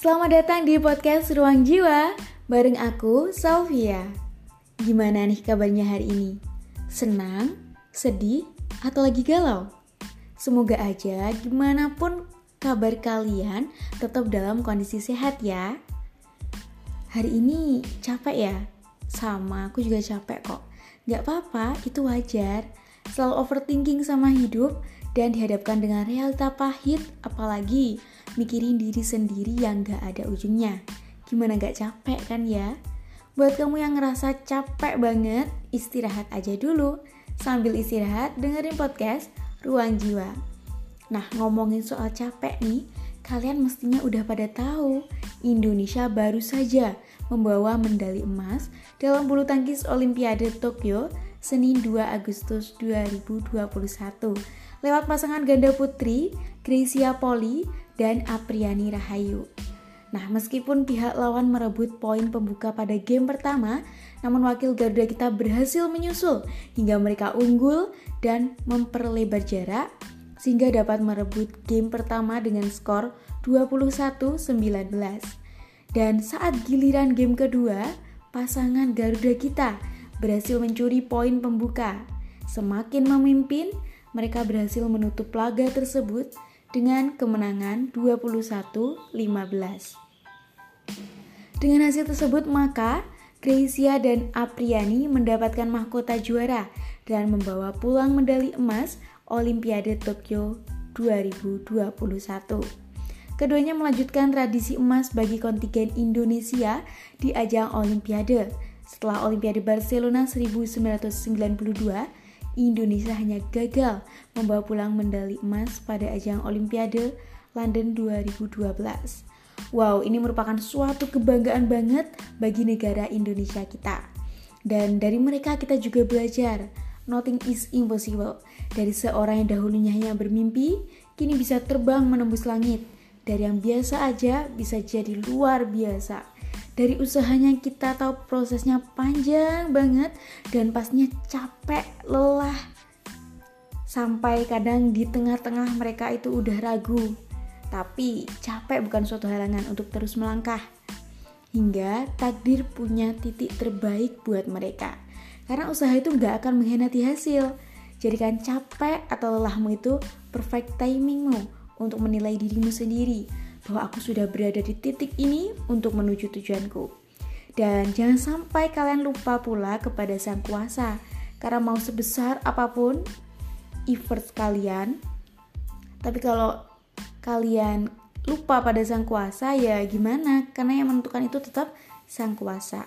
Selamat datang di podcast Ruang Jiwa bareng aku, Sofia. Gimana nih kabarnya hari ini? Senang, sedih, atau lagi galau? Semoga aja gimana pun kabar kalian tetap dalam kondisi sehat ya. Hari ini capek ya? Sama, aku juga capek kok. Gak apa-apa, itu wajar. Selalu overthinking sama hidup dan dihadapkan dengan realita pahit, apalagi mikirin diri sendiri yang gak ada ujungnya. Gimana gak capek kan ya? Buat kamu yang ngerasa capek banget, istirahat aja dulu. Sambil istirahat, dengerin podcast Ruang Jiwa. Nah, ngomongin soal capek nih, kalian mestinya udah pada tahu Indonesia baru saja membawa medali emas dalam bulu tangkis Olimpiade Tokyo Senin 2 Agustus 2021 lewat pasangan ganda putri Gracia Poli dan Apriani Rahayu. Nah, meskipun pihak lawan merebut poin pembuka pada game pertama, namun wakil Garuda kita berhasil menyusul hingga mereka unggul dan memperlebar jarak sehingga dapat merebut game pertama dengan skor 21-19. Dan saat giliran game kedua, pasangan Garuda kita berhasil mencuri poin pembuka. Semakin memimpin, mereka berhasil menutup laga tersebut dengan kemenangan 21-15. Dengan hasil tersebut maka Gracia dan Apriani mendapatkan mahkota juara dan membawa pulang medali emas Olimpiade Tokyo 2021. Keduanya melanjutkan tradisi emas bagi kontingen Indonesia di ajang Olimpiade setelah Olimpiade Barcelona 1992, Indonesia hanya gagal membawa pulang medali emas pada ajang Olimpiade London 2012. Wow, ini merupakan suatu kebanggaan banget bagi negara Indonesia kita. Dan dari mereka kita juga belajar, nothing is impossible. Dari seorang yang dahulunya hanya bermimpi, kini bisa terbang menembus langit. Dari yang biasa aja bisa jadi luar biasa dari usahanya kita tahu prosesnya panjang banget dan pastinya capek, lelah. Sampai kadang di tengah-tengah mereka itu udah ragu. Tapi capek bukan suatu halangan untuk terus melangkah. Hingga takdir punya titik terbaik buat mereka. Karena usaha itu nggak akan mengkhianati hasil. Jadikan capek atau lelahmu itu perfect timingmu untuk menilai dirimu sendiri bahwa aku sudah berada di titik ini untuk menuju tujuanku. Dan jangan sampai kalian lupa pula kepada Sang Kuasa, karena mau sebesar apa pun effort kalian, tapi kalau kalian lupa pada Sang Kuasa ya gimana? Karena yang menentukan itu tetap Sang Kuasa.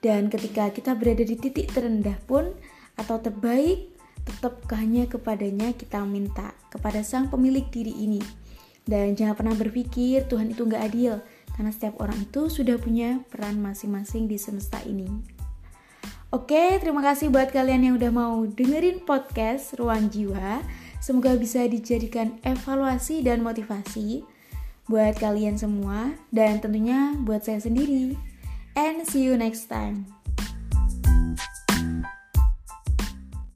Dan ketika kita berada di titik terendah pun atau terbaik, tetap hanya kepadanya kita minta, kepada Sang pemilik diri ini. Dan jangan pernah berpikir Tuhan itu nggak adil, karena setiap orang itu sudah punya peran masing-masing di semesta ini. Oke, terima kasih buat kalian yang udah mau dengerin podcast Ruang Jiwa. Semoga bisa dijadikan evaluasi dan motivasi buat kalian semua dan tentunya buat saya sendiri. And see you next time.